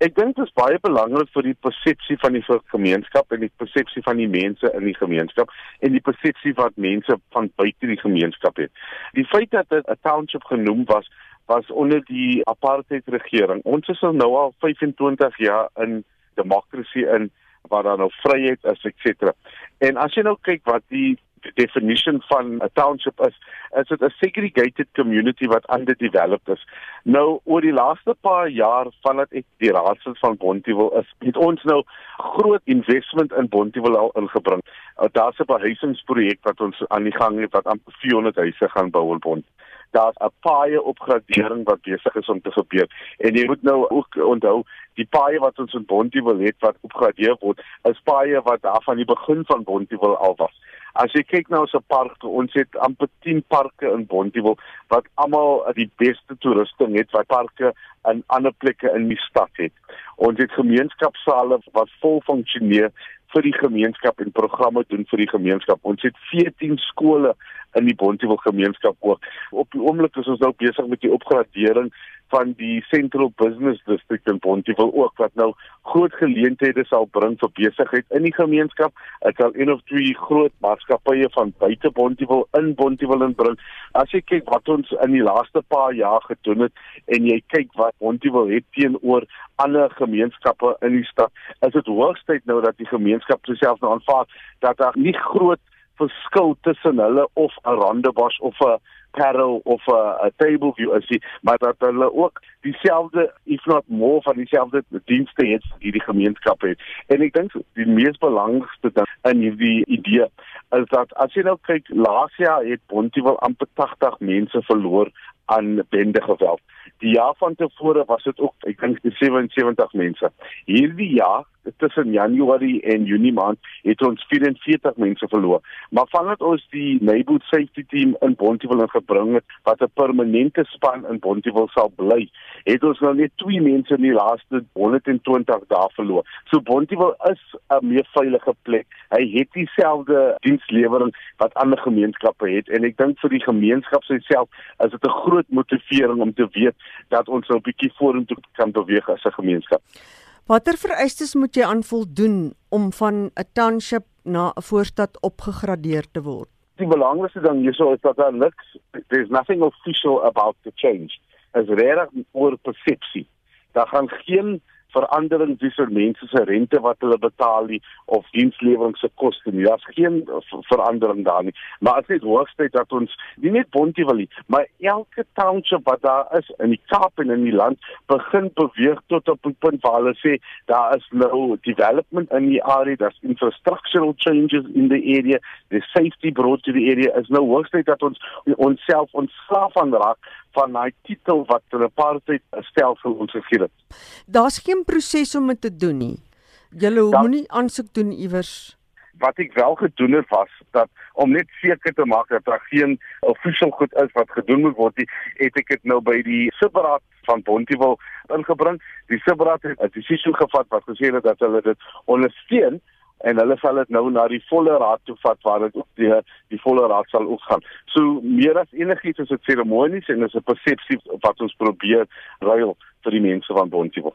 Ek dink dit is baie belangrik vir die persepsie van die gemeenskap en die persepsie van die mense in die gemeenskap en die persepsie wat mense van buite die gemeenskap het. Die feit dat dit 'n township genoem was was onder die apartheid regering. Ons is nou al 25 jaar in demokrasie in waar daar nou vryheid is, etc. En as jy nou kyk wat die definition van 'n township is, is dit 'n segregated community wat underdeveloped is. Nou oor die laaste paar jaar vandat ek die raadslid van Bontewil is, het ons nou groot investment in Bontewil al ingebring. Uh, Daar's 'n behuisingsprojek wat ons aan die gang het wat amper 400 huise gaan bou in Bont daar's 'n paaie opgradering wat besig is om te gebeur. En jy moet nou ook onthou, die paaie wat ons in Bontewil het wat opgradeer word, is paaie wat daar van die begin van Bontewil al was. As jy kyk na ons parke, ons het amper 10 parke in Bontewil wat almal die beste toerusting het wat parke in ander plekke in die stad het. Ons het gemeenskapsale wat vol funksioneer vir die gemeenskap en programme doen vir die gemeenskap. Ons het 14 skole in die Bontewil gemeenskap ook. Op die oomblik is ons nou besig met die opgradering van die Central Business District in Bontewil ook wat nou groot geleenthede sal bring vir besigheid in die gemeenskap. Dit sal een of twee groot maatskappye van buite Bontewil in Bontewil inbring. As jy kyk wat ons in die laaste paar jaar gedoen het en jy kyk wat Bontewil het teenoor ander gemeenskappe in die stad, is dit hoogstyd nou dat die gemeenskap self nou aanvaar dat daar nie groot verskil tussen hulle of 'n rondebosch of 'n paddle of 'n table view as jy maar dat hulle ook dieselfde if not more van dieselfde dienste het die die gemeenskap het. En ek dink die mees belangrikste ding in hierdie idee is dat as jy nou kyk laas jaar het Bontewil amper 80 mense verloor aan bende geweld die jaar van tevore was dit ook ek dink 77 mense hierdie jaar tussen Januarie en Junie maand het ons 44 mense verloor. Maar vandat ons die neighborhood safety team in Bontewil ingebring het wat 'n permanente span in Bontewil sal bly, het ons nou net twee mense in die laaste 120 dae verloor. So Bontewil is 'n meer veilige plek. Hy het dieselfde dienslewering wat ander gemeenskappe het en ek dink vir die gemeenskap self is dit 'n groot motivering om te weet dat ons nou 'n bietjie vorentoe kan beweeg as 'n gemeenskap. Watter vereistes moet jy aan voldoen om van 'n township na 'n voorstad opgegradeer te word? Die belangrikste ding hierso is dat daar niks there's nothing official about the change. As regtig oor persepsie. Daar gaan geen verandering dis vir mense se rente wat hulle betaal nie of dienslewering se koste nie. Daar's geen verandering daar nie. Maar as dit hoogstyd dat ons nie net Bontewil nie, maar elke township wat daar is in die Kaap en in die land begin beweeg tot op 'n punt waar hulle sê daar is nou development in die area, daar's infrastructural changes in the area, the safety brought to the area is nou hoogstyd dat ons onsself ontslaaf van raak van daai titel wat 'n apartheid stelsel ons gegee het. Daar's geen proses om dit te doen nie. Julle moenie aansoek doen iewers. Wat ek wel gedoen het was dat om net seker te maak dat daar geen official goed is wat gedoen moet word, het ek dit nou by die subraad van Bontewil ingebring. Die subraad het 'n besluit gevat wat gesê het dat hulle dit ondersteun en hulle sal dit nou na die volle raad toe vat waar dit ook die die volle raad sal ook gaan. So meer as enigiets is dit seremonies en is 'n persepsie wat ons probeer ruil vir die mense van Bontewil.